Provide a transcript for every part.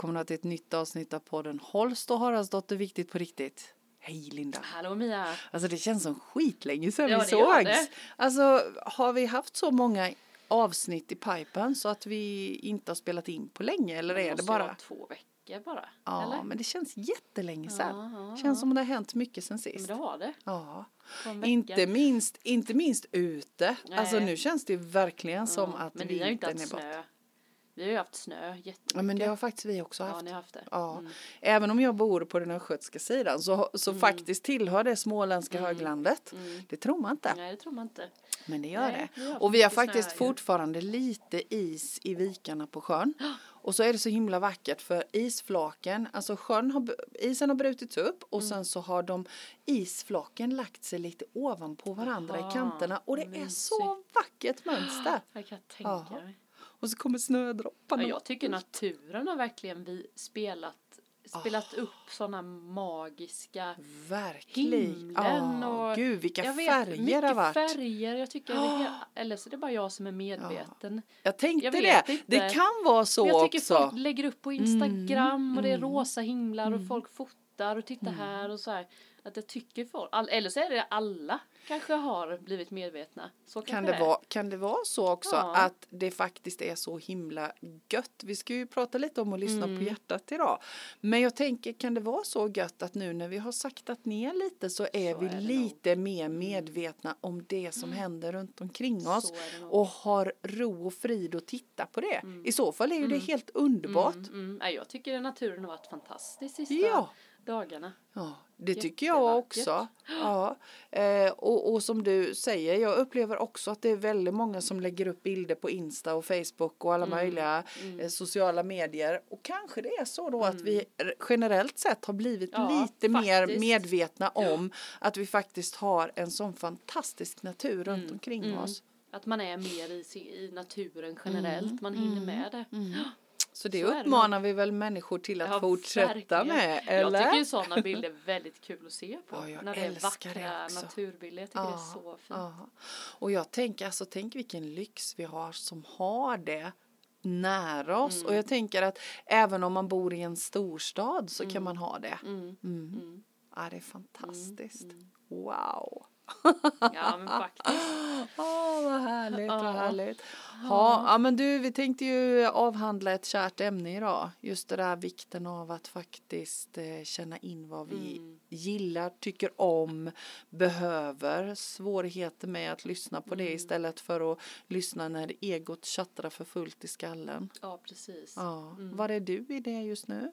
välkomna till ett nytt avsnitt av podden Holst och Haraldsdotter Viktigt på riktigt. Hej Linda! Hallå Mia! Alltså det känns som skitlänge sedan Ja, vi det sågs. det. Alltså har vi haft så många avsnitt i pipen så att vi inte har spelat in på länge eller är det bara? två veckor bara. Ja, eller? men det känns jättelänge sedan. Ja, ja, Känns som det har hänt mycket sen Men sist. det har det. Ja, inte minst, inte minst ute. Alltså Nej. nu känns det verkligen som att Men ni har ju inte vintern haft är borta. snö. Vi har ju haft snö jättemycket. Ja men det har faktiskt vi också Ja, haft. ni har haft det. Ja, Mm. även om jag bor på den östgötska sidan så, så faktiskt tillhör det småländska höglandet. Mm. Det tror man inte, Nej, det tror man inte. men det gör Nej, det. haft Och vi har snö faktiskt ju. fortfarande lite is i vikarna på sjön. Och så är det så himla vackert för isflaken, alltså sjön har, isen har brutits upp och Mm. sen så har de isflaken lagt sig lite ovanpå varandra i Jaha, kanterna och det är mysigt. så vackert mönster. Jag kan tänka Ja. mig. Och så kommer snödropparna. Ja, jag tycker naturen har verkligen vi spelat, spelat Ah. upp sådana magiska Verkligen. himlen Ja, och- Gud vilka jag vet, färger det mycket varit. färger. Jag tycker, det är helt- eller så är det bara jag som är medveten. Jag tänkte Jag det. inte. Det kan vara så jag tycker också. Mm, folk lägger upp på Instagram och det är rosa himlar och folk fotar och tittar här och så här. Att jag tycker folk, eller så är det alla kanske har blivit medvetna. Så Kan det, vara, kan det vara så också Ja. att det faktiskt är så himla gött? Vi ska ju prata lite om att lyssna Mm. på hjärtat idag. Men jag tänker, kan det vara så gött att nu när vi har saktat ner lite så är Så vi är lite mer medvetna om det som händer runt omkring oss nog. och har ro och frid att titta på det. I så fall är ju det helt underbart. Mm, mm. Jag tycker naturen har varit fantastisk sista Ja. Dagarna. Ja, det tycker jag också. Ja. Eh, och, och som du säger, jag upplever också att det är väldigt många som lägger upp bilder på Insta och Facebook och alla Mm. möjliga eh, sociala medier. Och kanske det är så då att vi generellt sett har blivit Mm. Ja, lite mer faktiskt. medvetna om att vi faktiskt har en sån fantastisk natur runt Mm. omkring oss. Att man är mer i, i naturen generellt, man hinner med det. Så det Så är det uppmanar vi väl människor till att Ja, fortsätta verkligen. med, Jag eller? tycker ju sådana bilder är väldigt kul att se på. Ja, jag när det är det vackra också. naturbilder. Jag tycker det är så fint. Ja. Och jag tänker, alltså tänk vilken lyx vi har som har det nära oss. Mm. Och jag tänker att även om man bor i en storstad så kan man ha det. Mm. Mm. Ja, det är fantastiskt. Wow. Ja men faktiskt. Åh, vad härligt, vad Ja. härligt. Ja, ja, men du, vi tänkte ju avhandla ett kärt ämne idag. Just det där vikten av att faktiskt eh, känna in vad vi Mm. gillar, tycker om, behöver. Svårigheter med att lyssna på Mm. det istället för att lyssna när egot tjattrar för fullt i skallen. Ja precis. Ja, var är du i det just nu?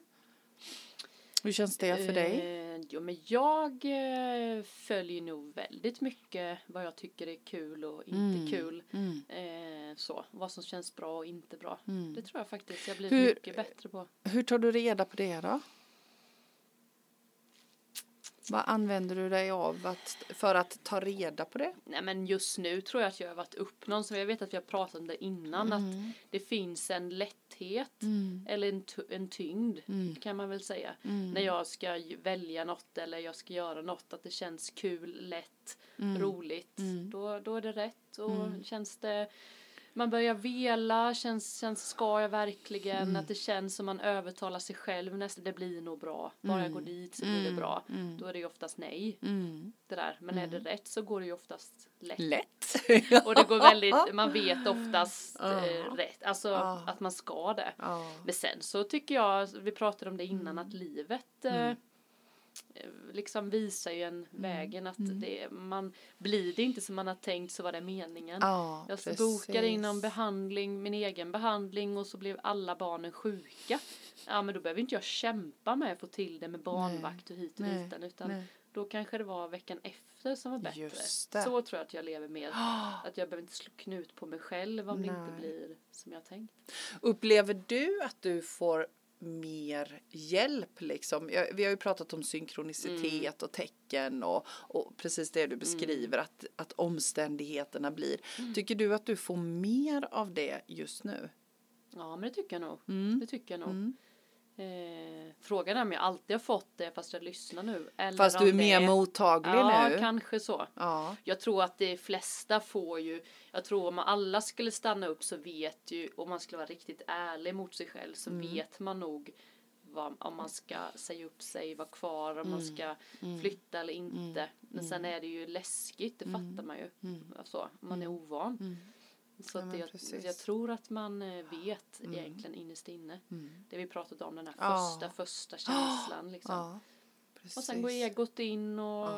Hur känns det för dig? Eh, jo men jag eh, följer nog väldigt mycket vad jag tycker är kul och inte kul. Mm. Eh, så, vad som känns bra och inte bra. Mm. Det tror jag faktiskt jag blir Hur- mycket bättre på. Hur tar du reda på det då? Vad använder du dig av att, för att ta reda på det? Nej men just nu tror jag att jag har varit upp någon som jag vet att vi har pratat om det innan Mm. att det finns en lätthet eller en, en tyngd Mm. kan man väl säga när jag ska välja något eller jag ska göra något att det känns kul, lätt, Mm. roligt då, då är det rätt och känns det man börjar vela, känns, känns ska jag verkligen, Mm. att det känns som man övertalar sig själv nästan, det blir nog bra, bara jag går dit så blir det bra. Då är det ju oftast nej, Mm. det där. Men är det rätt så går det ju oftast lätt. Lätt. Och det går väldigt, man vet oftast eh, rätt, alltså att man ska det. Men sen så tycker jag, vi pratade om det innan, att livet eh, liksom visar ju en vägen att det, man blir det inte som man har tänkt så var det meningen. Ja, jag precis. bokade in någon behandling, min egen behandling och så blev alla barnen sjuka. Ja men då behöver inte jag kämpa med att få till det med barnvakt och hit och Nej, dit utan nej. då kanske det var veckan efter som var bättre. Så tror jag att jag lever med. Att jag behöver inte slå knut på mig själv om det inte Nej. blir som jag tänkt. Upplever du att du får mer hjälp liksom? Vi har ju pratat om synkronicitet och tecken och, och precis det du beskriver att, att omständigheterna blir. Tycker du att du får mer av det just nu? Ja men det tycker jag nog. Mm. Det tycker jag nog. Eh, frågan är om jag alltid har fått det fast jag lyssnar nu. Eller Fast du är mer mottaglig Ja, nu? kanske så. Ja. Jag tror att de flesta får ju, jag tror om alla skulle stanna upp så vet ju, om man skulle vara riktigt ärlig mot sig själv så Mm. vet man nog vad, om man ska säga upp sig, vara kvar, om Mm. man ska flytta eller inte. Men sen är det ju läskigt, det fattar man ju. Alltså, man är ovan. Så Mm. Ja, jag, jag tror att man eh, vet egentligen innerst inne. Det vi pratat om, den här Ja. första, första känslan liksom. Ja. Och sen går egot in och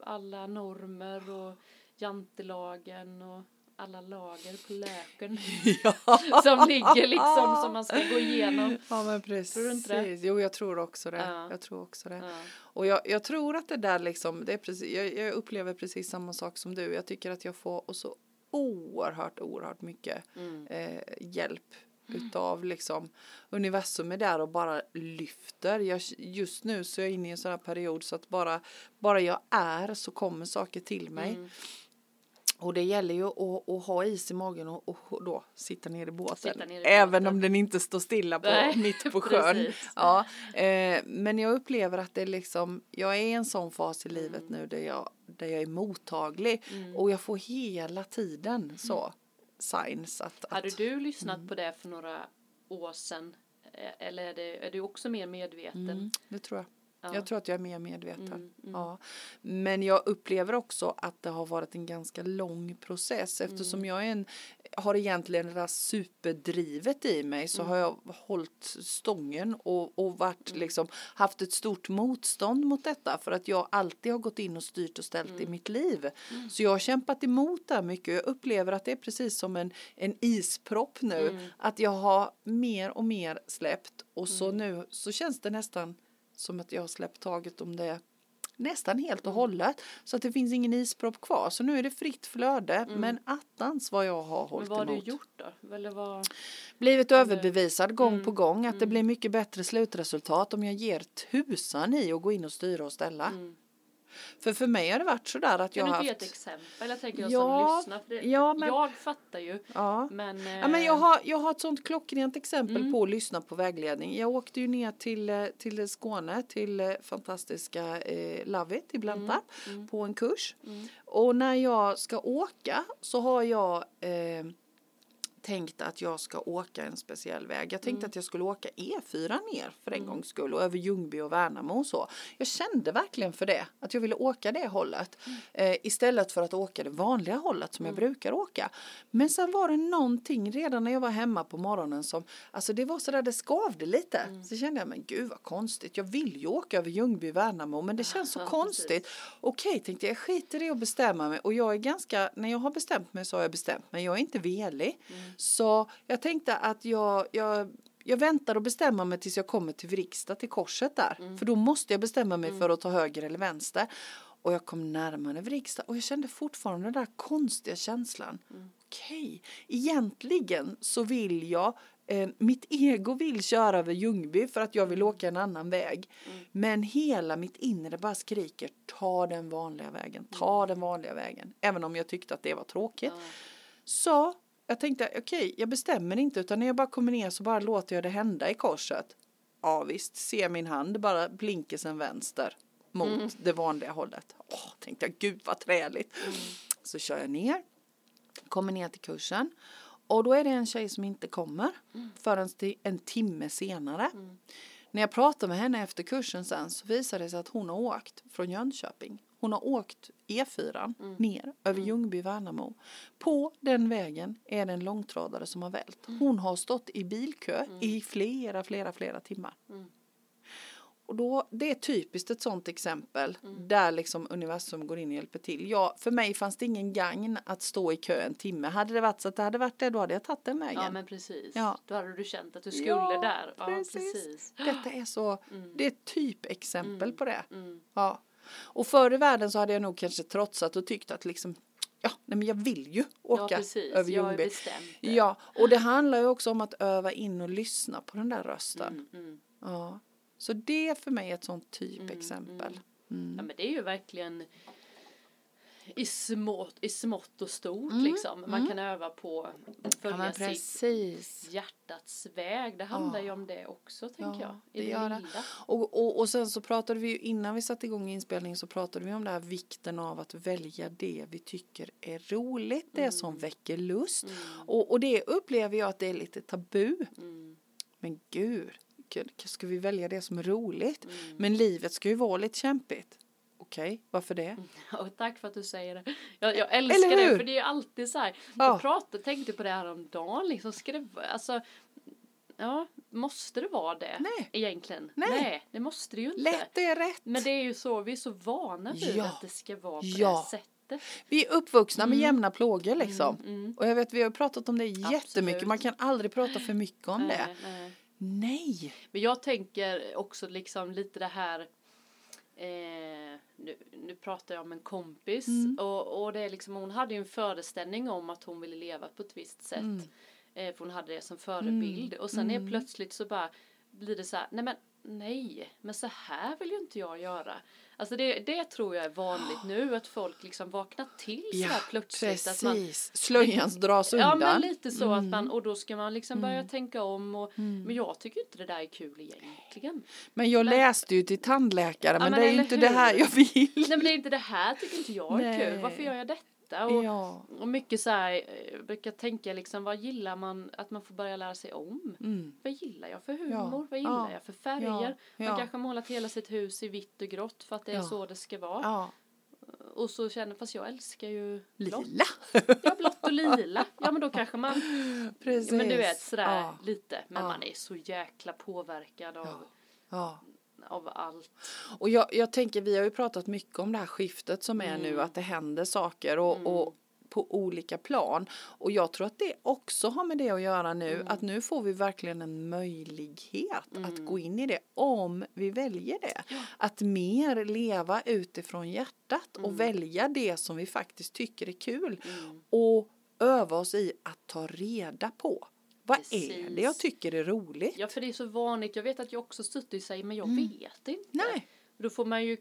alla normer och jantelagen och alla lager på löken som ligger liksom som man ska gå igenom. Ja men precis. Tror du inte det? Jo jag tror också det. Ja. Jag tror också det. Och jag, jag tror att det där liksom, det är precis, jag, jag upplever precis samma sak som du. Jag tycker att jag får och så oerhört, oerhört mycket Mm. eh, hjälp utav liksom universum är där och bara lyfter. Jag, just nu så är jag inne i en sån här period så att bara, bara jag är så kommer saker till mig. Mm. Och det gäller ju att, att ha is i magen och, och då sitta ner i båten. Ner i Även båten. om den inte står stilla på, Nej, mitt på sjön. Ja, eh, men jag upplever att det är liksom, jag är i en sån fas i livet Mm. nu där jag, där jag är mottaglig och jag får hela tiden så signs att, Hade att du lyssnat Mm. på det för några år sedan? Eh, Eller är, det, är du också mer medveten? Mm, det tror jag. Ja. Jag tror att jag är mer medveten. Mm, mm. Ja. Men jag upplever också att det har varit en ganska lång process eftersom Mm. jag är en, har egentligen det där superdrivet i mig så Mm. har jag hållit stången och, och varit Mm. liksom haft ett stort motstånd mot detta för att jag alltid har gått in och styrt och ställt Mm. i mitt liv. Så jag har kämpat emot det här mycket. Jag upplever att det är precis som en, en ispropp nu. Mm. Att jag har mer och mer släppt och så Mm. nu så känns det nästan som att jag har släppt taget om det nästan helt och Mm. hållet. Så att det finns ingen ispropp kvar. Så nu är det fritt flöde. Men attans vad jag har Mm. Men hållit vad har du emot. gjort då? Eller vad? Blivit du- överbevisad gång Mm, på gång att det blir mycket bättre slutresultat om jag ger tusan i att gå in och styra och ställa. Mm. För för mig har det varit sådär att jag Kan du har inte ge haft... ett exempel? Jag tänker jag Ja, som lyssnar. För det, ja, men- Jag fattar ju. Ja. Men, Ja, men jag, eh, har, jag har ett sånt klockrent exempel Mm. på att lyssna på vägledning. Jag åkte ju ner till, eh, till Skåne, till eh, fantastiska eh, Love It i Blantarp Mm. på en kurs. Mm. Och när jag ska åka så har jag eh, tänkt att jag ska åka en speciell väg. Jag tänkte att jag skulle åka E4 ner för en gångs skull och över Ljungby och Värnamo och så. Jag kände verkligen för det, att jag ville åka det hållet eh, istället för att åka det vanliga hållet som jag brukar åka. Men sen var det någonting redan när jag var hemma på morgonen som, alltså det var sådär det skavde lite. Så kände jag, men gud vad konstigt, jag vill ju åka över Ljungby och Värnamo men det känns så Ja, konstigt. Okej, tänkte jag, jag skiter i att bestämma mig och jag är ganska, när jag har bestämt mig så har jag bestämt mig, jag är inte velig. Så jag tänkte att jag, jag jag väntar och bestämmer mig tills jag kommer till Vrigstad, till korset där. För då måste jag bestämma mig för att ta höger eller vänster. Och jag kom närmare Vrigstad och jag kände fortfarande den där konstiga känslan. Okej, egentligen så vill jag Eh, mitt ego vill köra över Ljungby för att jag vill åka en annan väg. Men hela mitt inre bara skriker ta den vanliga vägen, ta den vanliga vägen. Även om jag tyckte att det var tråkigt. Så jag tänkte okej, jag bestämmer inte utan när jag bara kommer ner så bara låter jag det hända i korset. Ja visst, ser min hand bara blinkesen vänster mot det vanliga hållet. Åh, tänkte jag, gud vad träligt. Så kör jag ner, kommer ner till kursen och då är det en tjej som inte kommer förrän till en timme senare. När jag pratar med henne efter kursen sen så visar det sig att hon har åkt från Jönköping. Hon har åkt E4 ner över Ljungby, Värnamo. På den vägen är det en långtradare som har vält. Hon har stått i bilkö i flera, flera, flera timmar. Och då, det är typiskt ett sånt exempel där liksom universum går in och hjälper till. Ja, för mig fanns det ingen gagn att stå i kö en timme. Hade det varit så att det hade varit det, då hade jag tagit den vägen. ja, men precis. Ja. Då hade du känt att du skulle Ja, där. Ja, precis. precis. Detta är så, det är ett typexempel på det. Mm. Ja. Och förr i världen så hade jag nog kanske trotsat och tyckt att liksom, ja, nej men jag vill ju Ja, åka precis. över är Ljungby. Ja, och det handlar ju också om att öva in och lyssna på den där rösten. Mm, mm. Ja. Så det är för mig ett sånt typexempel. Ja, men det är ju verkligen i smått, i smått och stort liksom. Man kan öva på att Mm, Ja, följa men sitt hjärtats väg. Det handlar ju om det också, tänker Ja, jag. I det gör det. Och, och, och sen så pratade vi ju innan vi satte igång inspelningen så pratade vi om det här vikten av att välja det vi tycker är roligt, det som väcker lust. Och, och det upplever jag att det är lite tabu. Mm. Men gud, gud, ska vi välja det som är roligt? Mm. Men livet ska ju vara lite kämpigt. Okej, varför det? Och tack för att du säger det. Jag, jag älskar det för det är alltid så här. Ja. Jag pratade, tänkte på det här om dagen liksom. Ska det, alltså, ja, måste det vara det? Nej. Egentligen? Nej. det måste det ju inte. Lätt är rätt. Men det är ju så, vi är så vana vid Ja. att det ska vara på Ja. det sättet. Vi är uppvuxna med jämna plågor liksom. Mm. Och jag vet vi har pratat om det jättemycket. Absolut. Man kan aldrig prata för mycket om det. Nej, nej. Nej. Men jag tänker också liksom lite det här Eh, nu, nu pratar jag om en kompis Mm. och, och det är liksom, hon hade ju en föreställning om att hon ville leva på ett visst sätt. Mm. Eh, för hon hade det som förebild och sen är plötsligt så bara blir det så här, nej men nej, men så här vill ju inte jag göra. Alltså det, det tror jag är vanligt nu att folk liksom vaknar till så Ja, här plötsligt. Att man, precis. Slöjans dras undan. Ja men lite så att Mm. man och då ska man liksom börja tänka om och men jag tycker inte det där är kul egentligen. Men jag Men- läste ju till tandläkare men, men det är ju inte det här hur? jag vill. Nej men det är inte det här tycker inte jag är Nej. kul. Varför gör jag detta? Och, Ja. och mycket så här, eh, jag brukar tänka liksom vad gillar man att man får börja lära sig om. Mm. Vad gillar jag för humor? Ja. Vad gillar Ja. jag för färger? Man kanske har målat hela sitt hus i vitt och grått för att det är så det ska vara. Och så känner fast jag älskar ju blått. Lila. Ja, blått och lila. Ja men då kanske man Precis. Men du vet sådär lite. Men man är så jäkla påverkad av, Ja. Av allt. Och jag, jag tänker, vi har ju pratat mycket om det här skiftet som är Mm. nu, att det händer saker och, och på olika plan. Och jag tror att det också har med det att göra nu, Mm. att nu får vi verkligen en möjlighet att gå in i det om vi väljer det. Att mer leva utifrån hjärtat Mm. och välja det som vi faktiskt tycker är kul. Och öva oss i att ta reda på. Vad är Precis. det jag tycker är roligt? Ja för det är så vanligt. Jag vet att jag också suttit och säger men jag vet inte. Nej. Då får man ju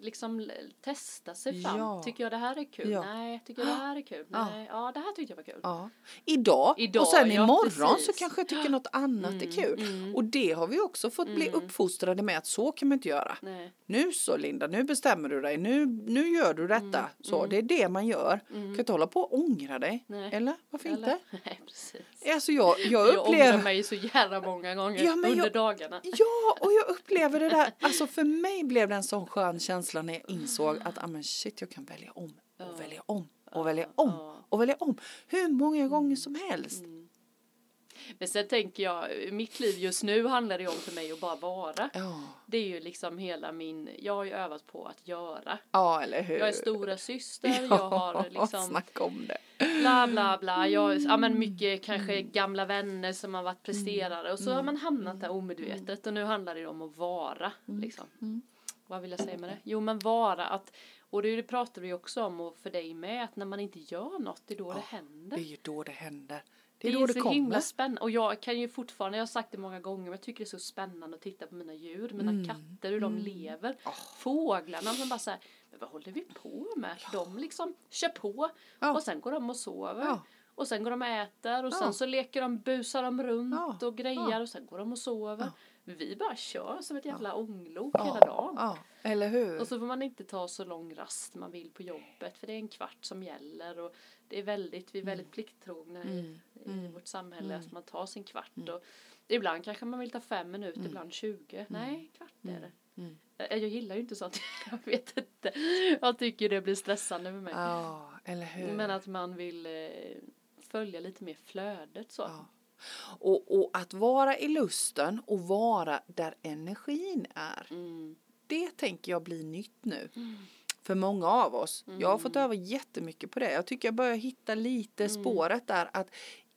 liksom testa sig fram. Ja. Tycker jag det här är kul? Ja. Nej. Tycker jag det här är kul? Ja. Nej. Ja det här tyckte jag var kul. Ja. Idag, Idag, och sen ja, imorgon så precis. kanske jag tycker något annat är kul. Och det har vi också fått bli uppfostrade med att så kan man inte göra. Nej. Nu så Linda, nu bestämmer du dig, nu, nu gör du detta. Så det är det man gör. Kan inte hålla på och ångra dig. Nej. Eller varför Eller? inte? Nej precis. Alltså jag, jag Jag ångrar upplever mig så jävla många gånger under jag- dagarna. Ja, och jag upplever det där. Alltså för mig blev det en sån skön känsla när jag insåg att ah, men shit, jag kan välja om och välja om och välja om ja. och välja om hur många gånger som helst. Men sen tänker jag, mitt liv just nu handlar det om för mig att bara vara. Ja, Det är ju liksom hela min, jag har ju övat på att göra. ja eller hur? Jag är stora syster, jag har liksom snacka om det. bla bla bla. Jag, ja men Mm. mycket kanske gamla vänner som har varit presterare och så har man hamnat där omedvetet och nu handlar det om att vara Mm. Vad vill jag säga med det? Jo men vara att, och det, det pratar vi också om och för dig med, att när man inte gör något det är då det händer. Det är ju då det händer. Det Det är är då det så kommer. himla spännande och jag kan ju fortfarande, jag har sagt det många gånger, men jag tycker det är så spännande att titta på mina djur, mina Mm. katter, hur de lever. Fåglarna som bara säger men vad håller vi på med? De liksom kör på Ja. och sen går de och sover. Ja. Och sen går de och äter och Ja. sen så leker de, busar de runt Ja. och grejer Ja. och sen går de och sover. Vi bara kör som ett jävla ånglok Ja, hela dagen. ja, eller hur? Och så får man inte ta så lång rast man vill på jobbet för det är en kvart som gäller och det är väldigt, vi är väldigt plikttrogna i, i vårt samhälle att man tar sin kvart och ibland kanske man vill ta fem minuter, ibland 20. Nej, kvart är det. Jag, jag gillar ju inte sånt, jag vet inte. Jag tycker det blir stressande för mig. Ja, eller hur? Men att man vill eh, följa lite mer flödet så. Ja. Och, och att vara i lusten och vara där energin är. Mm. Det tänker jag blir nytt nu. För många av oss. Jag har fått öva jättemycket på det. Jag tycker jag börjar hitta lite spåret där. att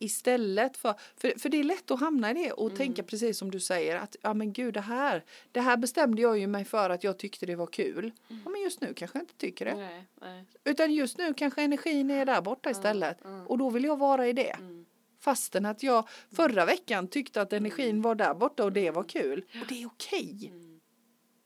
Istället för, för, för det är lätt att hamna i det och tänka precis som du säger att ja men gud det här, det här bestämde jag ju mig för att jag tyckte det var kul. Ja men just nu kanske jag inte tycker det. Nej, nej. Utan just nu kanske energin är där borta istället. Och då vill jag vara i det. Fastän att jag förra veckan tyckte att energin var där borta och det var kul. Och det är okej.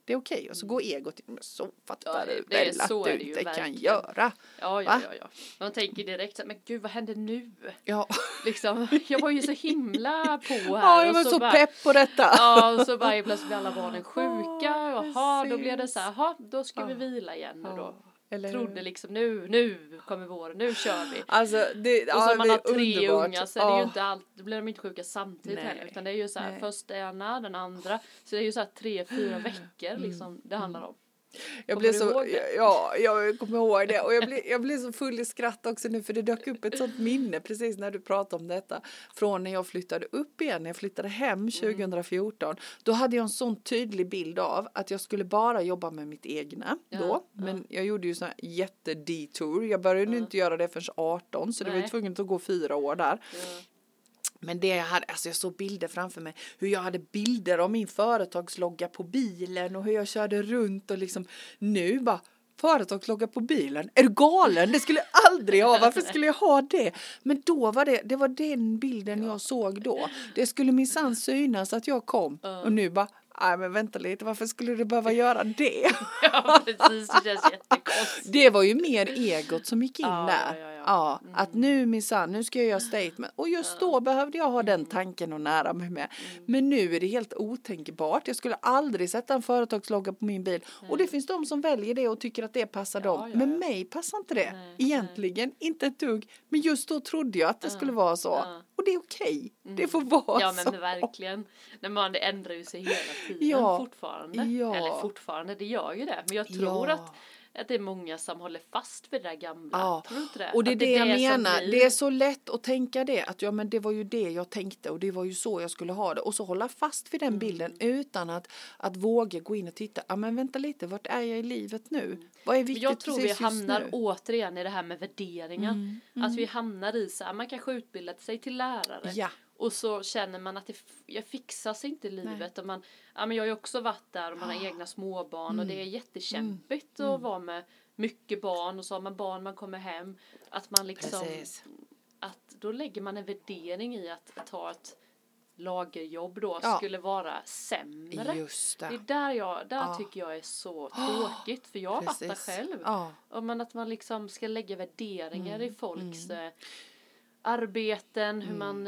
Det är okej. Och så går egot in. Så fattar Ja, det- det är- väl att så du inte kan verkligen. göra. Ja, ja, ja, ja. Man tänker direkt så men gud vad händer nu? Ja, Liksom, jag var ju så himla på här. ja jag och var så bara, pepp på detta. Ja, och så bara plötsligt blir alla barnen sjuka. Ja, Jaha, då blev det så här, jaha, då ska vi vila igen nu då. Eller trodde liksom nu, nu kommer våren, nu kör vi. Alltså, det, Och ja, så om man har är tre underbart. unga så är det ju Ja. inte allt, då blir de inte sjuka samtidigt Nej. heller. Utan det är ju så här, först ena, den andra. Så det är ju så här tre, fyra veckor Mm. liksom det handlar om. Jag Kommer blev så, ja, jag kommer ihåg det och jag blev, jag blev så full i skratt också nu för det dök upp ett sånt minne precis när du pratade om detta från när jag flyttade upp igen, när jag flyttade hem Mm. 2014. Då hade jag en sån tydlig bild av att jag skulle bara jobba med mitt egna Ja, då, ja. men jag gjorde ju sån här jättedetour. Jag började Ja. inte göra det förrän 18 så det var ju Nej. tvunget att gå fyra år där. Ja. Men det jag hade, alltså jag såg bilder framför mig, hur jag hade bilder av min företagslogga på bilen och hur jag körde runt och liksom nu bara företagslogga på bilen, är du galen? Det skulle jag aldrig ha, varför skulle jag ha det? Men då var det, det var den bilden jag såg då. Det skulle minsann synas att jag kom och nu bara, nej men vänta lite, varför skulle du behöva göra det? ja precis, det känns jättekonstigt. Det var ju mer egot som gick in Ja, där. ja, ja, ja. Ja, att nu minsann, nu ska jag göra statement. Och just då behövde jag ha den tanken och nära mig med. Mm. Men nu är det helt otänkbart. Jag skulle aldrig sätta en företagslogga på min bil. Och det finns de som väljer det och tycker att det passar Ja, dem. ja, Men ja. mig passar inte det. Nej, Egentligen, inte ett dugg. Men just då trodde jag att det skulle vara så. ja. Mm. Och det är okej. Det får vara Ja så. men verkligen. När man det ändrar ju sig hela tiden Ja. fortfarande. Ja. Eller fortfarande, det gör ju det. Men jag tror Ja. att, att det är många som håller fast vid det där gamla. Ja. Tror inte det? Och det är Att det, jag menar. blir- Det är så lätt att tänka det. Att ja men det var ju det jag tänkte och det var ju så jag skulle ha det. Och så hålla fast vid den Mm. bilden utan att, att våga gå in och titta. Ja men vänta lite, vart är jag i livet nu? Vad är Men viktigt jag tror vi hamnar nu? återigen i det här med värderingar. Mm, Att vi hamnar i så här, man kanske utbildat sig till lärare. Ja. Och så känner man att det, jag fixar sig inte livet. Och man, ja, men jag har ju också varit där och man har egna småbarn och det är jättekämpigt att vara med mycket barn och så har man barn man kommer hem. Att man liksom, Precis. att då lägger man en värdering i att ta ett lagerjobb då Ja. skulle vara sämre. Just Det är det. där jag, där Ja. tycker jag är så tråkigt för jag har varit där Precis. själv. Ja. Och man, att man liksom ska lägga värderingar Mm, i folks eh, arbeten, hur man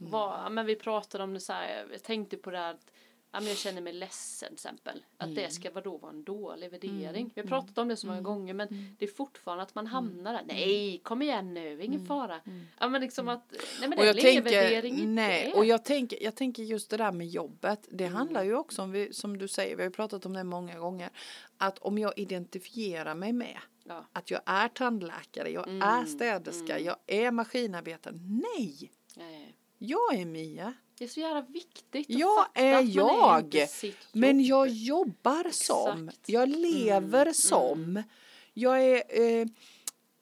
Mm. var, men vi pratade om det så här, jag tänkte på det här att ja, men jag känner mig ledsen till exempel. Att Mm. det ska vara då vara en dålig värdering. Vi har pratat om det så många gånger men Mm. det är fortfarande att man hamnar där. Nej, kom igen nu, ingen fara. Ja men liksom att, nej men Mm. Och det är jag ingen tänker, värdering nej, och jag tänker, jag tänker just det där med jobbet. Det Mm. handlar ju också om, vi, som du säger, vi har pratat om det många gånger, att om jag identifierar mig med Ja. att jag är tandläkare, jag Mm, är städerska, jag är maskinarbetare. Nej, Nej. Jag är Mia. Det är så jävla viktigt att Jag fatta är att man är jag, sitt Men jag jobbar som, Exakt. jag lever Mm, som, jag är eh,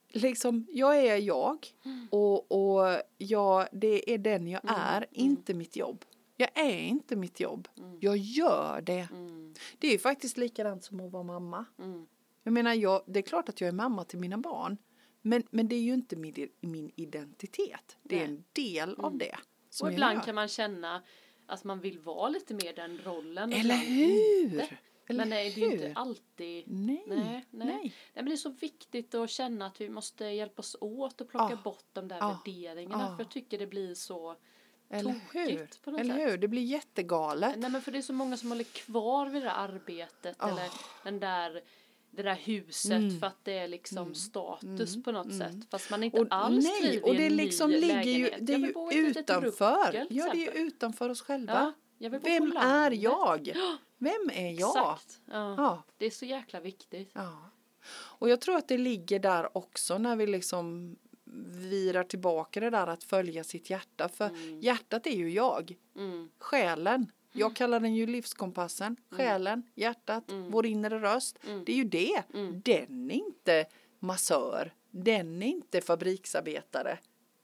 liksom, jag är jag Mm. och, och jag, det är den jag är, Mm. inte mitt jobb. Jag är inte mitt jobb, jag gör det. Mm, Det är ju faktiskt likadant som att vara mamma. mm. Jag menar, jag, det är klart att jag är mamma till mina barn. Men, men det är ju inte min, min identitet. Det är en del av det. Som Och ibland kan man känna att man vill vara lite mer den rollen. Eller hur? inte. Eller men nej, det är ju inte hur? alltid. Nej, Nej, nej. nej. Nej, men det är så viktigt att känna att vi måste hjälpas åt och plocka Ja. bort de där Ja. värderingarna. Ja. För jag tycker det blir så Eller hur? tokigt något Eller sätt. hur? Det blir jättegalet. Nej men för det är så många som håller kvar vid det där arbetet Oh. eller den där det där huset Mm. för att det är liksom status Mm. på något Mm. sätt. Fast man inte Och, alls nej, trivs och i det en liksom ligger ju, det är ju utanför. ruckel, Ja, det är ju utanför oss själva. Ja, Vem är jag? Vem är jag? Exakt. Ja. Ja, Det är så jäkla viktigt. ja. Och jag tror att det ligger där också när vi liksom virar tillbaka det där att följa sitt hjärta. För hjärtat är ju jag. Mm. Själen. Jag kallar den ju livskompassen. Själen, hjärtat, vår inre röst. Det är ju det. Den är inte massör. Den är inte fabriksarbetare.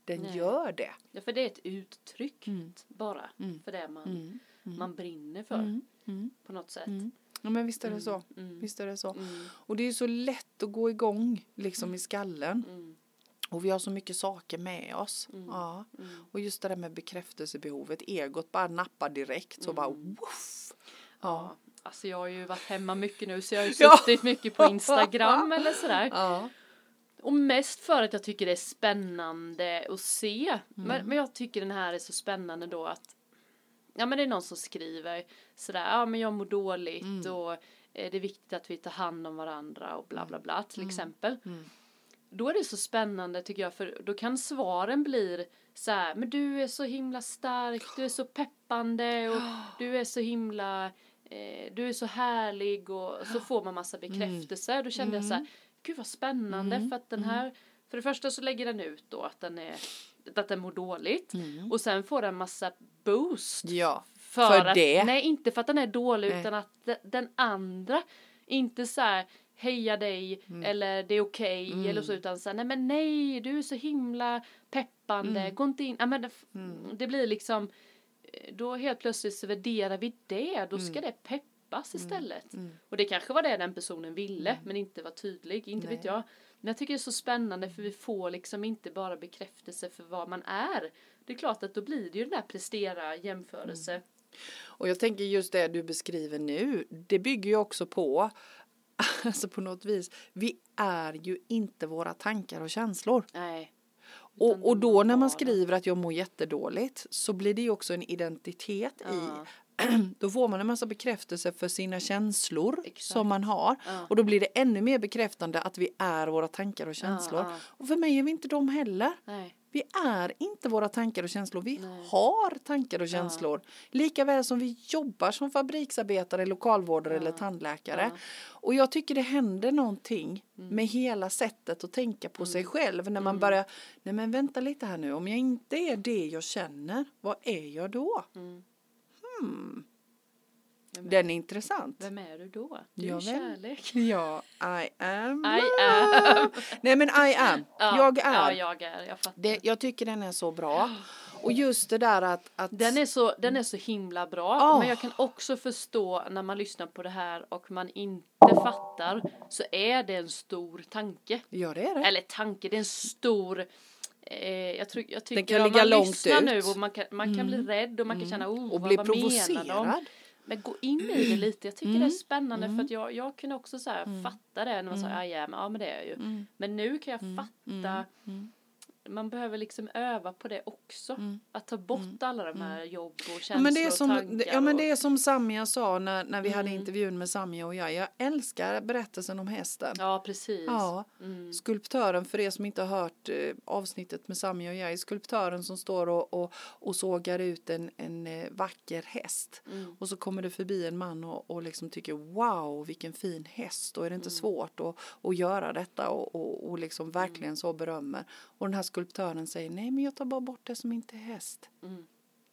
Den Nej. gör det. Ja, för det är ett uttryck Mm. bara för det man, man brinner för Mm. Mm. på något sätt. Mm. Ja, men visst är det så. Mm. Visst är det så. Mm. Och det är ju så lätt att gå igång liksom i skallen. Mm. Och vi har så mycket saker med oss. Ja. Mm. Och just det där med bekräftelsebehovet. Egot bara nappar direkt. Så bara Mm. woof. Ja. Alltså jag har ju varit hemma mycket nu så jag har ju Ja. suttit mycket på Instagram eller sådär. Ja. Och mest för att jag tycker det är spännande att se. Mm. Men, men jag tycker den här är så spännande då att ja men det är någon som skriver sådär, ja men jag mår dåligt Mm. och eh, det är viktigt att vi tar hand om varandra och bla bla bla till Mm. exempel. Mm. Då är det så spännande tycker jag för då kan svaren bli så här, men du är så himla stark, du är så peppande och du är så himla, eh, du är så härlig och så får man massa bekräftelse. Då kände jag så här, gud vad spännande Mm. för att den här, för det första så lägger den ut då att den är, att den mår dåligt Mm. och sen får den massa boost. Ja, För, För att, det. nej inte för att den är dålig Nej. utan att de- den andra inte så här heja dig Mm. eller det är okej eller så utan så här, nej men nej du är så himla peppande Mm. gå inte in, ja, men det, det blir liksom eh, då helt plötsligt så värderar vi det då ska det peppas istället. Mm. och det kanske var det den personen ville men inte var tydlig, inte vet Nej. jag. Men jag tycker det är så spännande för vi får liksom inte bara bekräftelse för vad man är. Det är klart att då blir det ju den där prestera jämförelse. Och jag tänker just det du beskriver nu, det bygger ju också på, alltså på något vis, vi är ju inte våra tankar och känslor. Nej. Och, och då när man skriver att jag mår jättedåligt så blir det ju också en identitet Ja. i, då får man en massa bekräftelse för sina känslor Exakt. som man har. Ja. Och då blir det ännu mer bekräftande att vi är våra tankar och känslor. ja. Och för mig är vi inte de heller. Nej. Vi är inte våra tankar och känslor. Vi Nej. har tankar och känslor. Lika väl som vi jobbar som fabriksarbetare, lokalvårdare eller tandläkare. Ja. Och jag tycker det händer någonting Mm. med hela sättet att tänka på sig själv. När man börjar, nej men vänta lite här nu, om jag inte är det jag känner, vad är jag då? Mm. Hmm. Är, Den är intressant. vem är du då? Du Ja, är kärlek. Ja, I am. I am. Nej men I am. Ja, jag är. Ja, jag är. Jag fattar. Det, jag tycker den är så bra. Och just det där att, att Den är, så, den är så himla bra. Ah. Men jag kan också förstå när man lyssnar på det här och man inte fattar så är det en stor tanke. Ja det är det. Eller tanke, det är en stor eh, jag, tror, jag tycker kan ligga man långt ut. nu och man kan, man kan bli rädd och man kan känna oh, och vad, bli vad menar de? Men gå in i det lite. Jag tycker det är spännande Mm. för att jag, jag kunde också så här fatta det när man sa I am, ja men det är jag ju. Mm. Men nu kan jag fatta man behöver liksom öva på det också. Att ta bort alla de här jobb och känslor Mm. Ja men, det är och som, tankar. ja men det och, är som Samia sa när, när vi hade intervjun med Samia och jag. Jag älskar berättelsen om hästen. ja precis. Ja, Mm. skulptören för er som inte har hört eh, avsnittet med Samia och jag, skulptören som står och, och, och sågar ut en, en eh, vacker häst. Mm. Och så kommer det förbi en man och, och liksom tycker wow vilken fin häst och är det Mm. inte svårt att, att göra detta och, och, och liksom Mm. verkligen så berömmer. Och den här skulptören säger nej men jag tar bara bort det som inte är häst. Mm.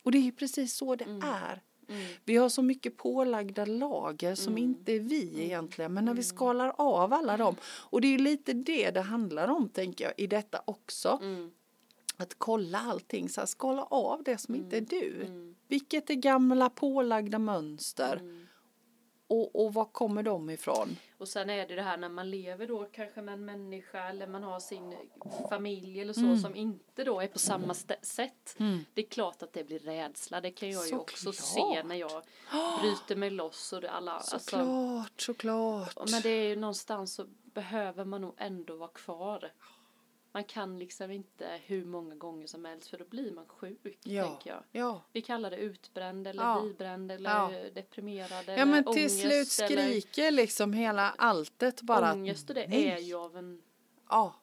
Och det är precis så det är. Mm. Vi har så mycket pålagda lager som inte är vi egentligen. Men när vi skalar av alla dem. Och det är lite det det handlar om tänker jag i detta också. Mm. Att kolla allting, så här, skala av det som inte är du. Mm. Vilket är gamla pålagda mönster? Mm. Och, och var kommer de ifrån? Och sen är det det här när man lever då kanske med en människa eller man har sin familj eller så Mm. som inte då är på samma sätt. Det är klart att det blir rädsla. Det kan jag ju också Såklart. se när jag bryter mig loss och det alla. Alltså, Såklart, såklart. men det är ju någonstans så behöver man nog ändå vara kvar. Man kan liksom inte hur många gånger som helst för då blir man sjuk, ja, tänker jag. ja. Vi kallar det utbränd eller Ja. bibränd eller Ja. deprimerad Ja eller men till ångest slut eller skriker liksom hela alltet bara. ångest och det nej. är ju av en Ja,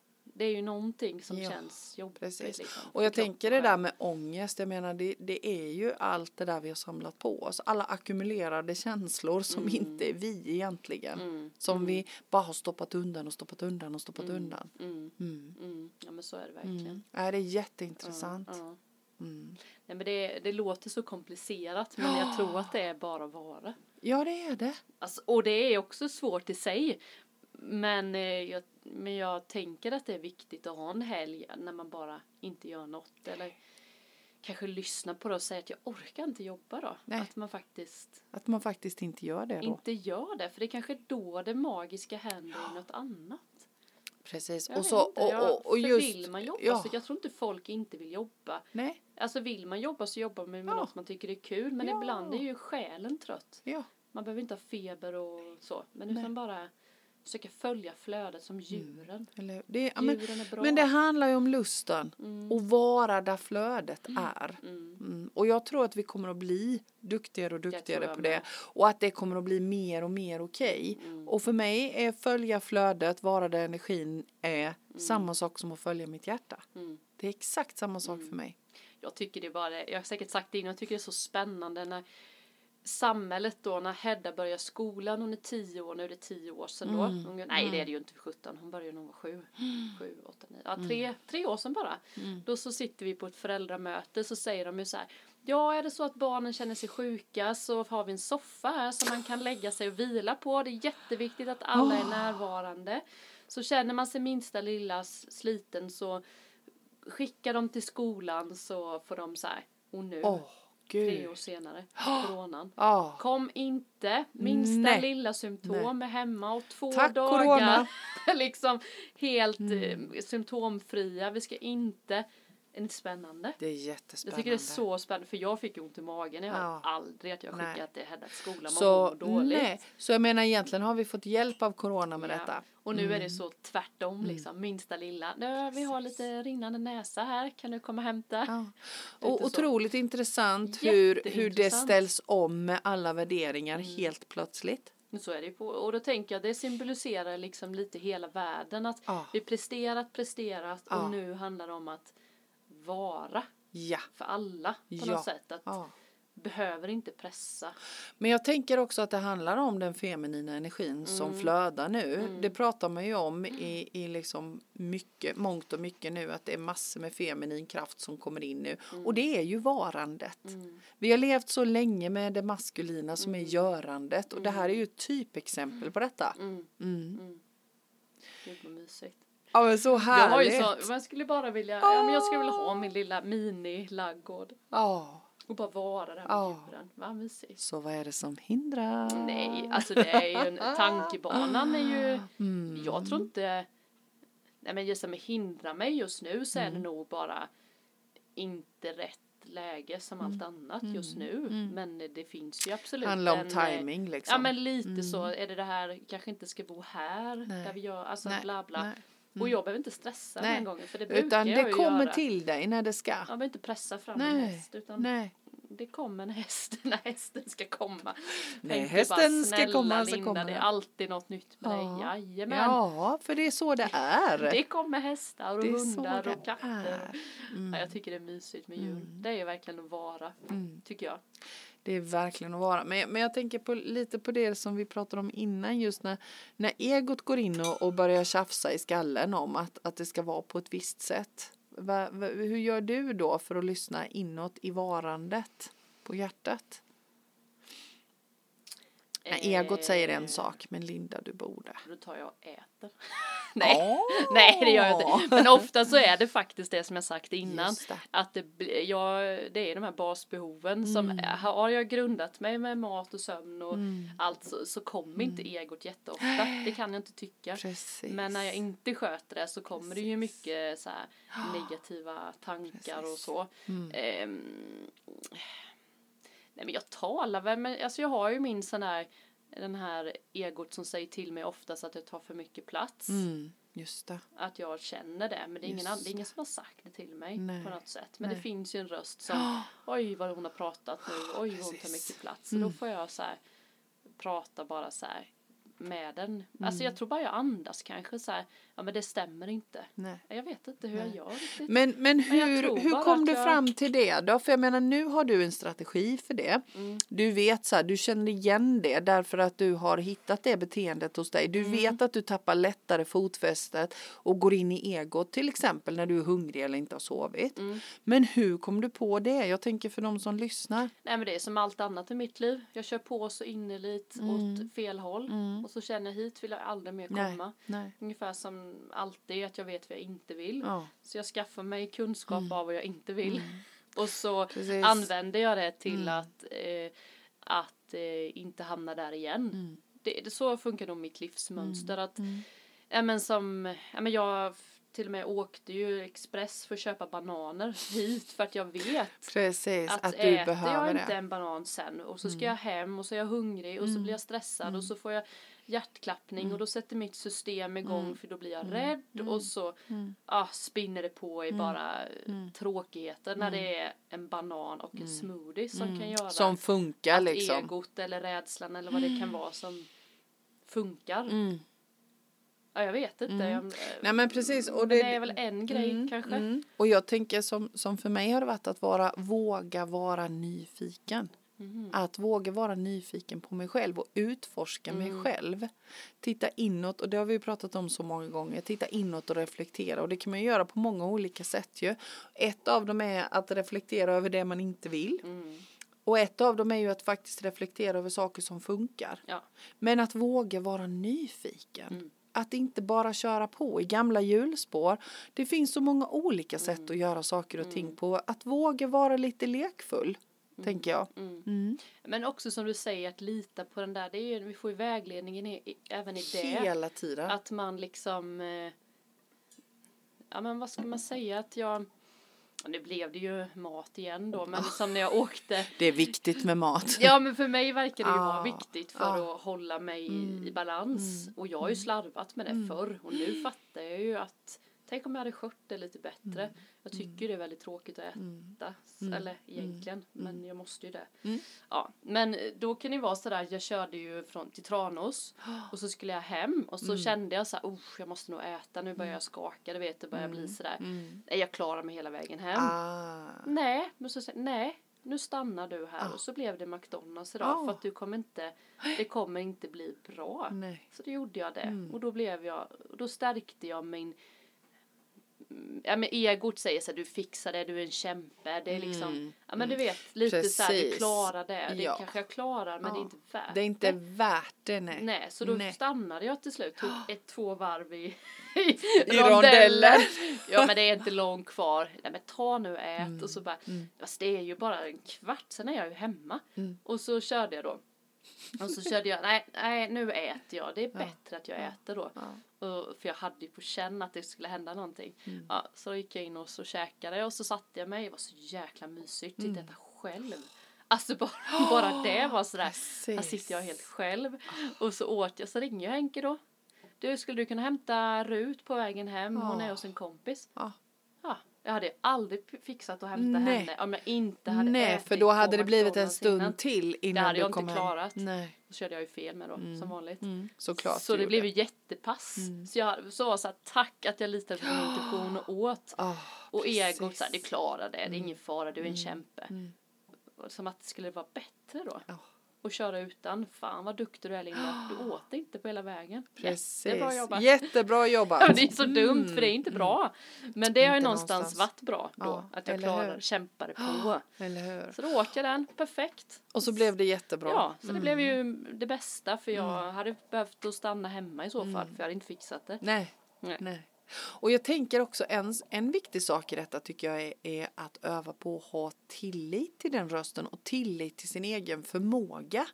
det är ju någonting som Ja, känns jobbigt. precis. Liksom, Och jag tänker det där med ångest, jag menar det, det är ju allt det där vi har samlat på oss. Alla ackumulerade känslor som inte är vi egentligen. Mm, Som vi bara har stoppat undan och stoppat undan och stoppat undan. Mm, Mm. mm, ja men så är det verkligen. Mm. Ja, det är jätteintressant. Ja. Mm. Nej, men det, det låter så komplicerat men jag tror att det är bara vara. Ja, det är det. Alltså, och det är också svårt i sig. Men, eh, jag, men jag tänker att det är viktigt att ha en helg när man bara inte gör något. Eller kanske lyssna på det och säga att jag orkar inte jobba då. Nej. Att man faktiskt Att man faktiskt inte gör det då. inte gör det. För det är kanske då det magiska händer i något annat. Precis. Jag och så inte, och, jag- och, och just. vill man jobba ja. så jag tror inte folk inte vill jobba. Nej. Alltså vill man jobba så jobbar man med Ja. något man tycker är kul. Men Ja. ibland är ju själen trött. Ja. Man behöver inte ha feber och så. Men Nej. utan bara försöka följa flödet som djuren. Eller, det, ja, men, Djuren är bra. men det handlar ju om lusten Mm. och vara där flödet är. Mm. Mm. Och jag tror att vi kommer att bli duktigare och duktigare på med. det. Och att det kommer att bli mer och mer okej. Mm. Och för mig är följa flödet, vara där energin är samma sak som att följa mitt hjärta. Mm. Det är exakt samma sak för mig. Jag tycker det är bara, jag har säkert sagt det innan, jag tycker det är så spännande när samhället då, när Hedda börjar skolan, hon är tio år, nu är det tio år sedan då. Mm. Hon, nej det är det ju inte, 17, hon började när hon var sju, sju, åtta, nio, ja tre, Mm. tre år sedan bara. Då så sitter vi på ett föräldramöte så säger de ju så här, ja är det så att barnen känner sig sjuka så har vi en soffa här som man kan lägga sig och vila på. Det är jätteviktigt att alla är närvarande. Så känner man sig minsta lilla sliten så skicka dem till skolan så får de så här, och nu, Åh, tre gud. år senare, coronan. Ja. Kom inte, minsta Nej. lilla symptom är hemma och två Tack, dagar liksom helt Mm. eh, symptomfria. Vi ska inte, är det inte spännande? Det är Jag jättespännande. tycker det är så spännande för jag fick ont i magen. Jag Ja. har aldrig att jag Nej. skickat det Hedda till skolan. Man så, mår dåligt. nej. så jag menar egentligen har vi fått hjälp av corona med Ja. detta. Och nu är Mm. det så tvärtom liksom. Minsta lilla. Nu, vi har lite rinnande näsa här. Kan du komma och hämta? Ja. Och så. otroligt intressant hur, hur det ställs om med alla värderingar Mm. helt plötsligt. Så är det ju på. Och då tänker jag det symboliserar liksom lite hela världen. Att Ja. vi presterat, presterat och nu handlar det om att vara Ja. för alla på Ja. något sätt. Att ja. behöver inte pressa. Men jag tänker också att det handlar om den feminina energin som Mm. flödar nu. Det pratar man ju om i, i liksom mycket, mångt och mycket nu att det är massor med feminin kraft som kommer in nu. Och det är ju varandet. Mm. Vi har levt så länge med det maskulina som är görandet och det här är ju ett typexempel på detta. Mm. Mm. Mm. Gud vad mysigt. Ja men så Jag har ju härligt. så, man skulle bara vilja, ja, men jag skulle vilja ha min lilla mini-laggård. Ja, Och bara vara där med Ja. djuren. Vad mysigt. så vad är det som hindrar? Nej, alltså det är ju en, tankebanan är ju, Mm. jag tror inte, nej men just det med hindra mig just nu så är Mm. det nog bara inte rätt läge som Mm. allt annat just nu. Men det finns ju absolut Handlar om eh, timing liksom. Ja men lite så, är det det här, kanske inte ska bo här, Nej. där vi gör, alltså Nej, bla bla. nej. Och jag behöver inte stressa Nej. den gången för det brukar Utan jag det ju kommer göra. till dig när det ska. Jag behöver inte pressa fram en Nej, häst utan nej. det kommer en häst när hästen ska komma. Nej, Tänker hästen ska snälla komma, så Linda, kommer det är den." alltid något nytt med Ja. dig. Jajamän. Ja, för det är så det är. Det kommer hästar och hundar och katter. Mm. Ja, jag tycker det är mysigt med djur. Det är ju verkligen att vara, Mm. tycker jag. Det är verkligen att vara. Men, men jag tänker på, lite på det som vi pratade om innan just när, när egot går in och, och börjar tjafsa i skallen om att, att det ska vara på ett visst sätt. Va, va, hur gör du då för att lyssna inåt i varandet på hjärtat? När egot säger en sak, men Linda du borde. Då tar jag och äter. Nej. Åh! Nej, det gör jag inte. Men ofta så är det faktiskt det som jag sagt innan. Det. Att det, jag, det är de här basbehoven som Mm. har jag grundat mig med mat och sömn och allt så, så kommer inte egot jätteofta. Det kan jag inte tycka. Mm. Precis. Men när jag inte sköter det så kommer det ju mycket så här negativa tankar och så. Mm. Ehm, nej men jag talar väl, men alltså jag har ju min sån här den här egot som säger till mig oftast att jag tar för mycket plats. Mm, just det. Att jag känner det. Men det är, ingen, det är ingen som har sagt det till mig Nej. på något sätt. Men Nej. det finns ju en röst som oj vad hon har pratat nu. Oj vad hon tar mycket plats. Så då Mm. får jag så här prata bara så här med den. Mm. Alltså jag tror bara jag andas kanske så här. Ja men det stämmer inte. Nej. Jag vet inte hur jag Nej. gör riktigt. Men, men Men jag hur, tror hur kom du jag- fram till det då? För jag menar nu har du en strategi för det. Mm. Du vet så här, du känner igen det därför att du har hittat det beteendet hos dig. Du Mm. vet att du tappar lättare fotfästet och går in i egot till exempel när du är hungrig eller inte har sovit. Mm. Men hur kom du på det? Jag tänker för de som lyssnar. Nej men det är som allt annat i mitt liv. Jag kör på så innerligt Mm. åt fel håll. Och så känner jag hit vill jag aldrig mer Nej, komma. nej. Ungefär som alltid att jag vet vad jag inte vill. Ja, Så jag skaffar mig kunskap av vad jag inte vill. Och så Precis. använder jag det till att, eh, att eh, inte hamna där igen. Det, det, så funkar nog mitt livsmönster. Att, ja, men som, ja, men jag till och med åkte ju express för att köpa bananer hit för att jag vet Precis, att, att, du äter behöver jag det. inte en banan sen och så ska jag hem och så är jag hungrig och så blir jag stressad och så får jag hjärtklappning och då sätter mitt system igång för då blir jag rädd och så ah, spinner det på i bara tråkigheter när det är en banan och en smoothie som kan göra Som funkar att liksom. egot eller rädslan eller vad det kan vara som funkar. Mm. Ja, jag vet inte. Jag, Nej men precis. Och det, det är väl en grej kanske. Mm. Och jag tänker som, som för mig har det varit att vara, våga vara nyfiken. Mhm. Att våga vara nyfiken på mig själv och utforska Mm. mig själv. Titta inåt och det har vi pratat om så många gånger. Titta inåt och reflektera och det kan man göra på många olika sätt ju. Ett av dem är att reflektera över det man inte vill. Mm. Och ett av dem är ju att faktiskt reflektera över saker som funkar. Ja. Men att våga vara nyfiken. Mm. Att inte bara köra på i gamla hjulspår. Det finns så många olika sätt Mm. att göra saker och ting på. Att våga vara lite lekfull, tänker jag. Mm. Mm. Men också som du säger att lita på den där. Det är ju, vi får ju vägledningen i, i, även i det. Hela tiden. Att man liksom. Eh, ja men vad ska man säga att jag. ja, Nu blev det ju mat igen då men som när jag åkte. Det är viktigt med mat. Ja men för mig verkar det ju vara Ah, viktigt för ah. Mm. att hålla mig i, i balans. Och jag har ju slarvat med det förr och nu fattar jag ju att Tänk om jag hade skött det lite bättre. Mm. Jag tycker det är väldigt tråkigt att äta. Eller egentligen. Men jag måste ju det. Mm. Ja, men då kan det vara sådär. Jag körde ju från, till Tranås. Och så skulle jag hem. Och så kände jag så här. Oh, jag måste nog äta. Nu börjar jag skaka. Du vet, det börjar bli sådär. Nej, jag klarar mig hela vägen hem. Ah. Nej, men så säger nej, nu stannar du här och så blev det McDonalds idag Ah. för att du kommer inte, det kommer inte bli bra. Nej. Så då gjorde jag det och då blev jag, då stärkte jag min mm, Ja men egot säger så här, du fixar det, du är en kämpe. Det är liksom, ja men du vet lite så här, du Precis. klarar det. Det Ja. kanske jag klarar men det är Ja. inte värt Det är inte värt det, nej. Nej, så då Nej. stannade jag till slut, tog ett, två varv i, I rondellen. Ja men det är inte långt kvar. Nej men ta nu och ät Mm. och så bara, fast det är ju bara en kvart, sen är jag ju hemma. Mm. Och så körde jag då. Och så körde jag, nej, nej nu äter jag, det är bättre att jag äter då. Och, för jag hade ju på känn att det skulle hända någonting. Mm. Ja, så då gick jag in och så käkade och så satte jag mig, det var så jäkla mysigt, Mm. titta äta själv. Alltså bara, bara det var sådär, här Precis. sitter jag helt själv. Och så åt jag, så ringer jag Henke då. Du, skulle du kunna hämta Rut på vägen hem? Hon är hos en kompis. Ja. Ja, jag hade aldrig fixat att hämta Nej. henne om jag inte hade Nej, ätit för då hade det blivit en stund innan. till innan hade du jag inte kom hem. klarat. Nej, Då körde jag ju fel med då, som vanligt. mm, såklart. Så det blev ju jättepass. Så jag så var så här, tack att jag litade på min intuition och åt. Ah, Och egot. Mm. så här, du klarar det, det är ingen fara, du är en kämpe. Och Som att det skulle vara bättre då. Ja. Och köra utan, fan vad duktig du är Linda, du åt inte på hela vägen. Precis. Jättebra jobbat. Jättebra jobbat. Ja, det är så dumt för det är inte bra. Men det har ju Inte någonstans, någonstans. varit bra då. Ja, att jag klarar, kämpade på. Eller hur? Så då åt jag den, perfekt. Och så blev det jättebra. Ja, så det blev ju det bästa för jag hade behövt att stanna hemma i så fall för jag hade inte fixat det. Nej. Nej. Nej. Och jag tänker också en, en viktig sak i detta tycker jag är, är att öva på att ha tillit till den rösten och tillit till sin egen förmåga.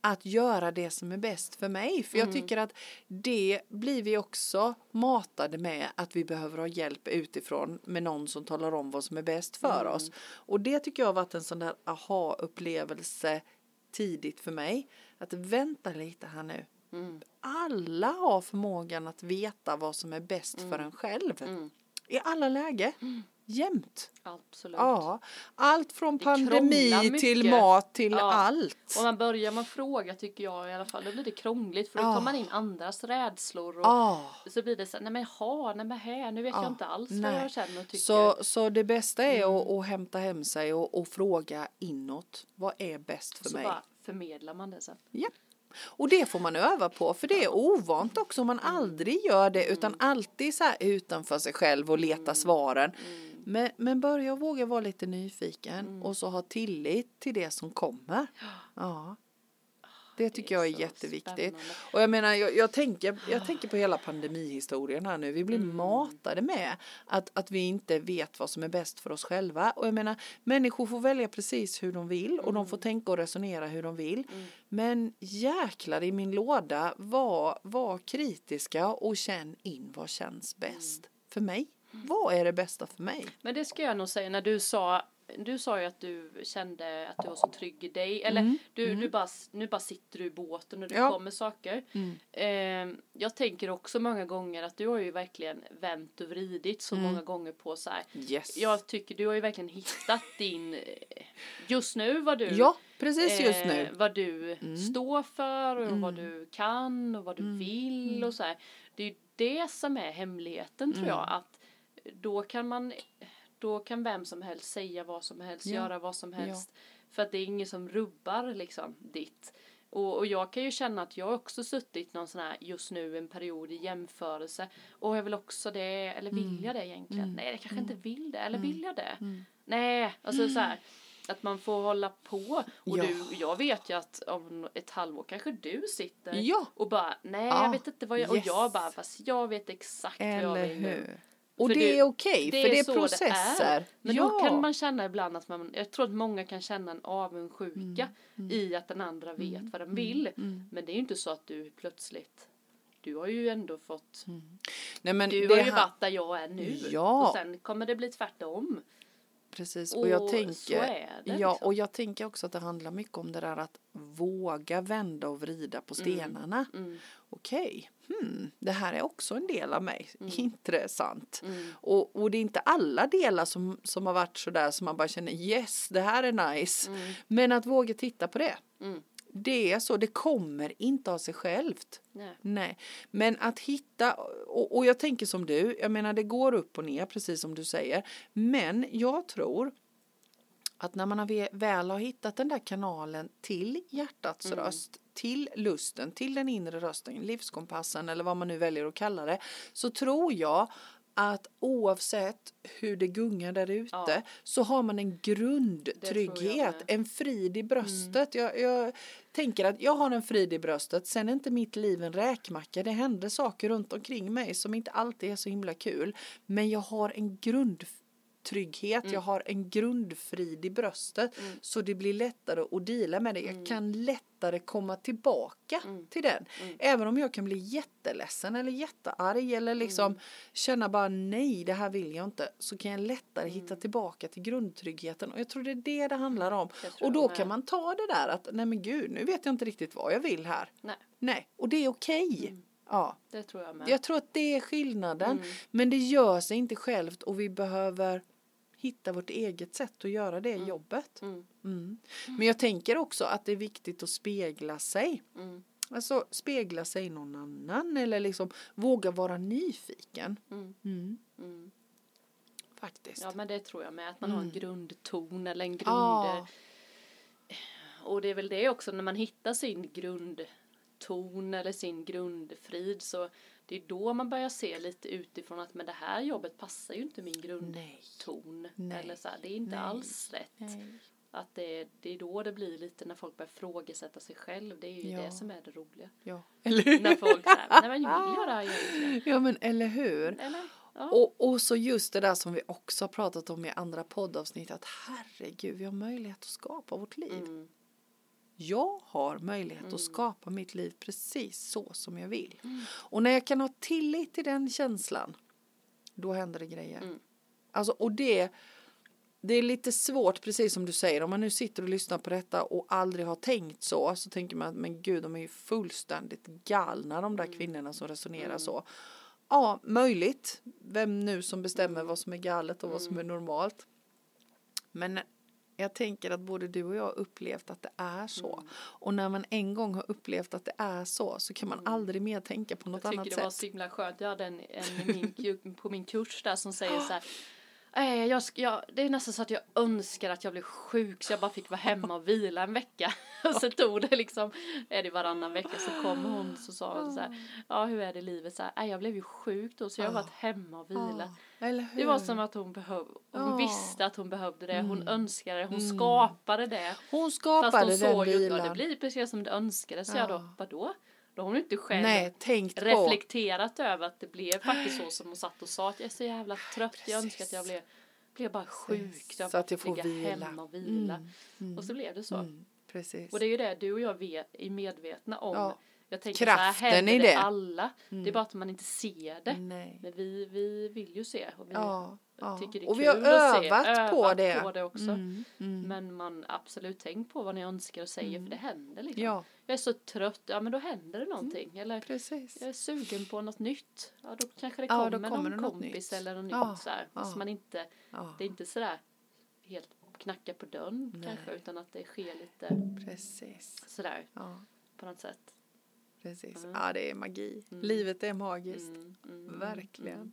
Att göra det som är bäst för mig. För jag tycker att det blir vi också matade med att vi behöver ha hjälp utifrån med någon som talar om vad som är bäst för oss. Och det tycker jag har varit en sån där aha-upplevelse tidigt för mig. Att vänta lite här nu. Alla har förmågan att veta vad som är bäst för en själv. I alla läge. Jämt. Absolut. Ja. Allt från Det pandemi till mat till Ja. allt. Och man börjar man fråga tycker jag i alla fall, då blir det krångligt för då Ja. tar man in andras rädslor och Ja. så blir det så nej men ha, nej men här, nu vet Ja. jag inte alls vad Nej. jag känner och tycker. Så, så det bästa är Mm. att, att hämta hem sig och, och fråga inåt. Vad är bäst för så mig? bara förmedlar man det sen. Ja. Och det får man öva på för det är ovant också om man Mm. aldrig gör det utan alltid så här utanför sig själv och leta Mm. svaren. Men, men börja våga vara lite nyfiken Mm. och så ha tillit till det som kommer. Ja. Det tycker jag är jätteviktigt. Och jag menar, jag, jag, tänker, jag tänker på hela pandemihistorien här nu. Vi blir Mm. matade med att, att vi inte vet vad som är bäst för oss själva. Och jag menar, människor får välja precis hur de vill och Mm. de får tänka och resonera hur de vill. Men jäklar i min låda, var, var kritiska och känn in vad känns bäst. för mig? Vad är det bästa för mig? Men det ska jag nog säga när du sa du sa ju att du kände att du var så trygg i dig. Eller du, du bara, nu bara sitter du i båten och det Ja. kommer saker. Eh, jag tänker också många gånger att du har ju verkligen vänt och vridit så många gånger på så här. Yes. Jag tycker du har ju verkligen hittat din, eh, just nu vad du Ja, precis just eh, nu. Mm. vad du står för och vad du kan och vad du vill Mm. och så här. Det är ju det som är hemligheten tror jag. Att då kan man, då kan vem som helst säga vad som helst, Ja. göra vad som helst. För att det är ingen som rubbar liksom ditt. Och, och jag kan ju känna att jag också suttit någon sån här just nu en period i jämförelse. Och jag vill också det, eller vill Mm. jag det egentligen? Nej, jag kanske inte vill det, eller vill jag det? Nej, alltså så här. Att man får hålla på. Och Ja. du, jag vet ju att om ett halvår kanske du sitter Ja. och bara nej Ja, jag vet inte vad jag, yes. och jag bara fast jag vet exakt vad jag Eller vill nu. Och det, det- är okej, för det är processer. Men ja. då kan man känna ibland att man, jag tror att många kan känna en avundsjuka Mm, i att den andra vet vad den vill. Men det är ju inte så att du plötsligt, du har ju ändå fått, Nej, men du Mm. det har ju varit där jag är nu. Ja. Och sen kommer det bli tvärtom. Precis, och jag Och tänker, så är det, ja, liksom. och jag tänker också att det handlar mycket om det där att våga vända och vrida på stenarna. Mm. Okej, hmm, det här är också en del av mig. Mm. Intressant. Och, och det är inte alla delar som, som har varit sådär som man bara känner yes, det här är nice. Men att våga titta på det. Det är så, det kommer inte av sig självt. Nej. Nej, men att hitta, och, och jag tänker som du, jag menar det går upp och ner precis som du säger. Men jag tror att när man väl har hittat den där kanalen till hjärtats Mm. röst, till lusten, till den inre rösten, livskompassen eller vad man nu väljer att kalla det, så tror jag att oavsett hur det gungar där ute Ja. så har man en grundtrygghet. Mm. en frid i bröstet. Jag, jag tänker att jag har en frid i bröstet, sen är inte mitt liv en räkmacka. Det händer saker runt omkring mig som inte alltid är så himla kul. Men jag har en grundtrygghet, Mm. jag har en grundfrid i bröstet. Så det blir lättare att deala med det. Mm. Jag kan lättare komma tillbaka till den. Mm. Även om jag kan bli jätteledsen eller jättearg eller liksom Mm. känna bara nej, det här vill jag inte. Så kan jag lättare Mm. hitta tillbaka till grundtryggheten. Och jag tror det är det det handlar om. Och då kan man ta det där att nej men gud, nu vet jag inte riktigt vad jag vill här. Nej, Nej, och det är okej. Mm. Ja, det tror jag med. jag tror att det är skillnaden. Mm. Men det gör sig inte självt och vi behöver hitta vårt eget sätt att göra det jobbet. Mm. Mm. Men jag tänker också att det är viktigt att spegla sig. Mm. Alltså spegla sig i någon annan eller liksom våga vara nyfiken. Mm. Mm. Mm. Faktiskt. Ja men det tror jag med, att man har en grundton eller en grund. Ja. Och det är väl det också när man hittar sin grundton eller sin grundfrid så det är då man börjar se lite utifrån att men det här jobbet passar ju inte min grundton. Nej. Eller så här, det är inte Nej. alls rätt. Nej. Att det, det är då det blir lite när folk börjar frågesätta sig själv. Det är ju Ja. det som är det roliga. Ja. Eller hur? När folk säger, nej men vill jag det här egentligen? Ja men eller hur? Eller? Ja. Och, och så just det där som vi också har pratat om i andra poddavsnitt att herregud vi har möjlighet att skapa vårt liv. Mm. Jag har möjlighet att skapa mitt liv precis så som jag vill. Mm. Och när jag kan ha tillit till den känslan då händer det grejer. Mm. Alltså och det det är lite svårt precis som du säger om man nu sitter och lyssnar på detta och aldrig har tänkt så så tänker man att men gud de är ju fullständigt galna de där kvinnorna som resonerar så. Ja, möjligt. Vem nu som bestämmer vad som är galet och vad som är normalt. Men jag tänker att både du och jag har upplevt att det är så. Och när man en gång har upplevt att det är så så kan man aldrig mer tänka på något Jag annat tycker det var sätt. så himla skönt. Jag hade en, en min, på min kurs där som säger så här. "Nej, Jag, sk- jag, det är nästan så att jag önskar att jag blev sjuk så jag bara fick vara hemma och vila en vecka. Och så tog det liksom, är det varannan vecka så kom hon så sa hon så här, ja hur är det i livet? Så här, "Nej, jag blev ju sjuk då så jag har varit hemma och eller hur? Det var som att hon behövde, hon visste att hon behövde det, hon önskade det, hon skapade det. Hon Fast skapade hon den såg ju, ja vilan. det blir precis som det önskade. Så jag då, vadå? Då har hon inte själv Nej, tänkt på. reflekterat över att det blev faktiskt så som hon satt och sa att jag är så jävla trött, jag önskar att jag blev, blev bara sjuk jag Så att jag får ligga vila. hemma och vila. Mm, Och så blev det så. Mm, precis. Och det är ju det du och jag vet, är medvetna om. Ja. Jag tänker så här, Kraften händer i det, alla? Det är bara att man inte ser det. Nej. Men vi, vi vill ju se och vi Ja, ja. tycker det är Och vi kul har att se. övat på det. på det också. Mm, mm. Men man absolut tänk på vad ni önskar och säger för det händer liksom. Ja, Jag är så trött, ja men då händer det någonting. Eller precis. jag är sugen på något nytt. Ja då kanske det Ja, kommer, då kommer någon det kompis nytt. eller något Ja, nytt sådär. ja. Så man inte, Ja, det är inte sådär helt knacka på dörren Nej. kanske utan att det sker lite precis. sådär Ja, på något sätt. precis. Mm. Ja, det är magi. Mm. Livet är magiskt. Mm, mm, Verkligen. mm.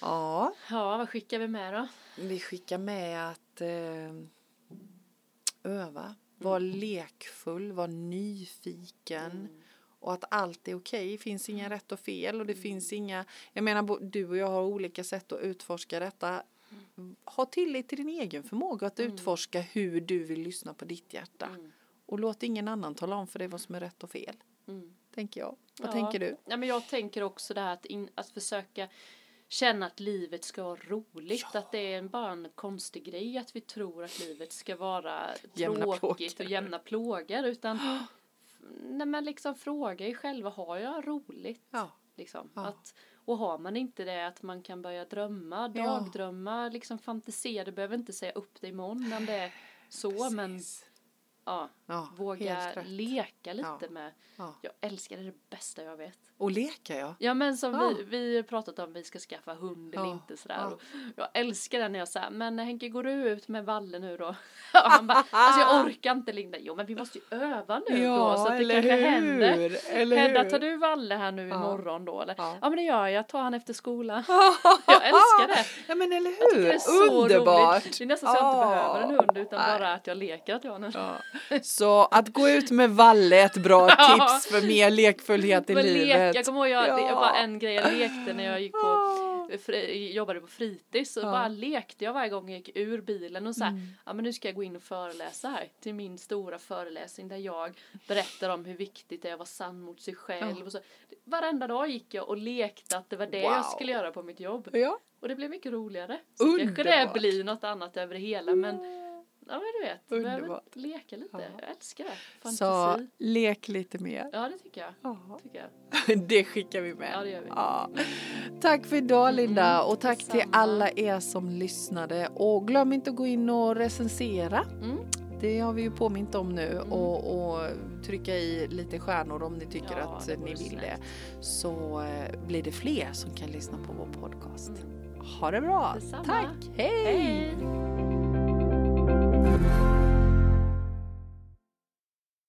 Ja, Ja, vad skickar vi med då? vi skickar med att eh, öva. Var lekfull, var nyfiken. Mm. Och att allt är okej. Det finns inga rätt och fel. Och det finns inga... Jag menar, du och jag har olika sätt att utforska detta. Ha tillit till din egen förmåga att utforska hur du vill lyssna på ditt hjärta. Mm. Och låt ingen annan tala om för dig vad som är rätt och fel. Mm. Tänker jag. Vad Ja. tänker du? Ja, men jag tänker också det här att, in, att försöka känna att livet ska vara roligt. Att det är en- bara en konstig grej att vi tror att livet ska vara Jämna tråkigt plågor. och jämna plågor. Utan när man liksom frågar er själva, har jag roligt? Ja. Liksom. Ja. Att, och har man inte det att man kan börja drömma, Ja. dagdrömma, liksom fantisera. Du behöver inte säga upp det imorgon om det är så. Men Precis. Ja, Ja, våga leka lite Ja. med. Ja. Jag älskar det, det bästa jag vet. Och leka ja. Ja men som Ja. vi, vi pratat om vi ska skaffa hund eller inte sådär. Och jag älskar det när jag säger men Henke går du ut med Valle nu då? Och han bara, alltså jag orkar inte Linda. Jo men vi måste ju öva nu då så att det kanske händer. Eller Hedda hur? tar du Valle här nu Ja. imorgon då eller? Ja. Men det gör jag, tar han efter skolan. jag älskar det. Ja men eller Jag hur? det är så Underbart! roligt. Det är nästan så jag inte behöver en hund utan bara att jag leker att jag har en hund. Så att gå ut med Valle är ett bra tips för mer lekfullhet i Men livet. lek, jag kommer ihåg, jag, det var en grej jag lekte när jag gick på Ah. jobbade på fritids och Ja. bara lekte jag varje gång jag gick ur bilen och så här, Mm. ja men nu ska jag gå in och föreläsa här till min stora föreläsning där jag berättar om hur viktigt det är att vara sann mot sig själv Ja. och så. Varenda dag gick jag och lekte att det var det Wow. jag skulle göra på mitt jobb Ja. och det blev mycket roligare. Så kanske det Underbart. blir något annat över det hela men ja men du vet, Underbart. leka lite. Ja. Jag älskar det. Så Fantasi. lek lite mer. Ja det tycker jag. Ja. Tycker jag. Det skickar vi med. Ja, det gör vi. Ja. Tack för idag Linda och tack till alla er som lyssnade och glöm inte att gå in och recensera. Mm. Det har vi ju påmint om nu och, och trycka i lite stjärnor om ni tycker Ja, att ni vill snällt. det. Så eh, blir det fler som kan lyssna på vår podcast. Mm. Ha det bra! Detsamma. Tack! Hej! Hej! Thank you.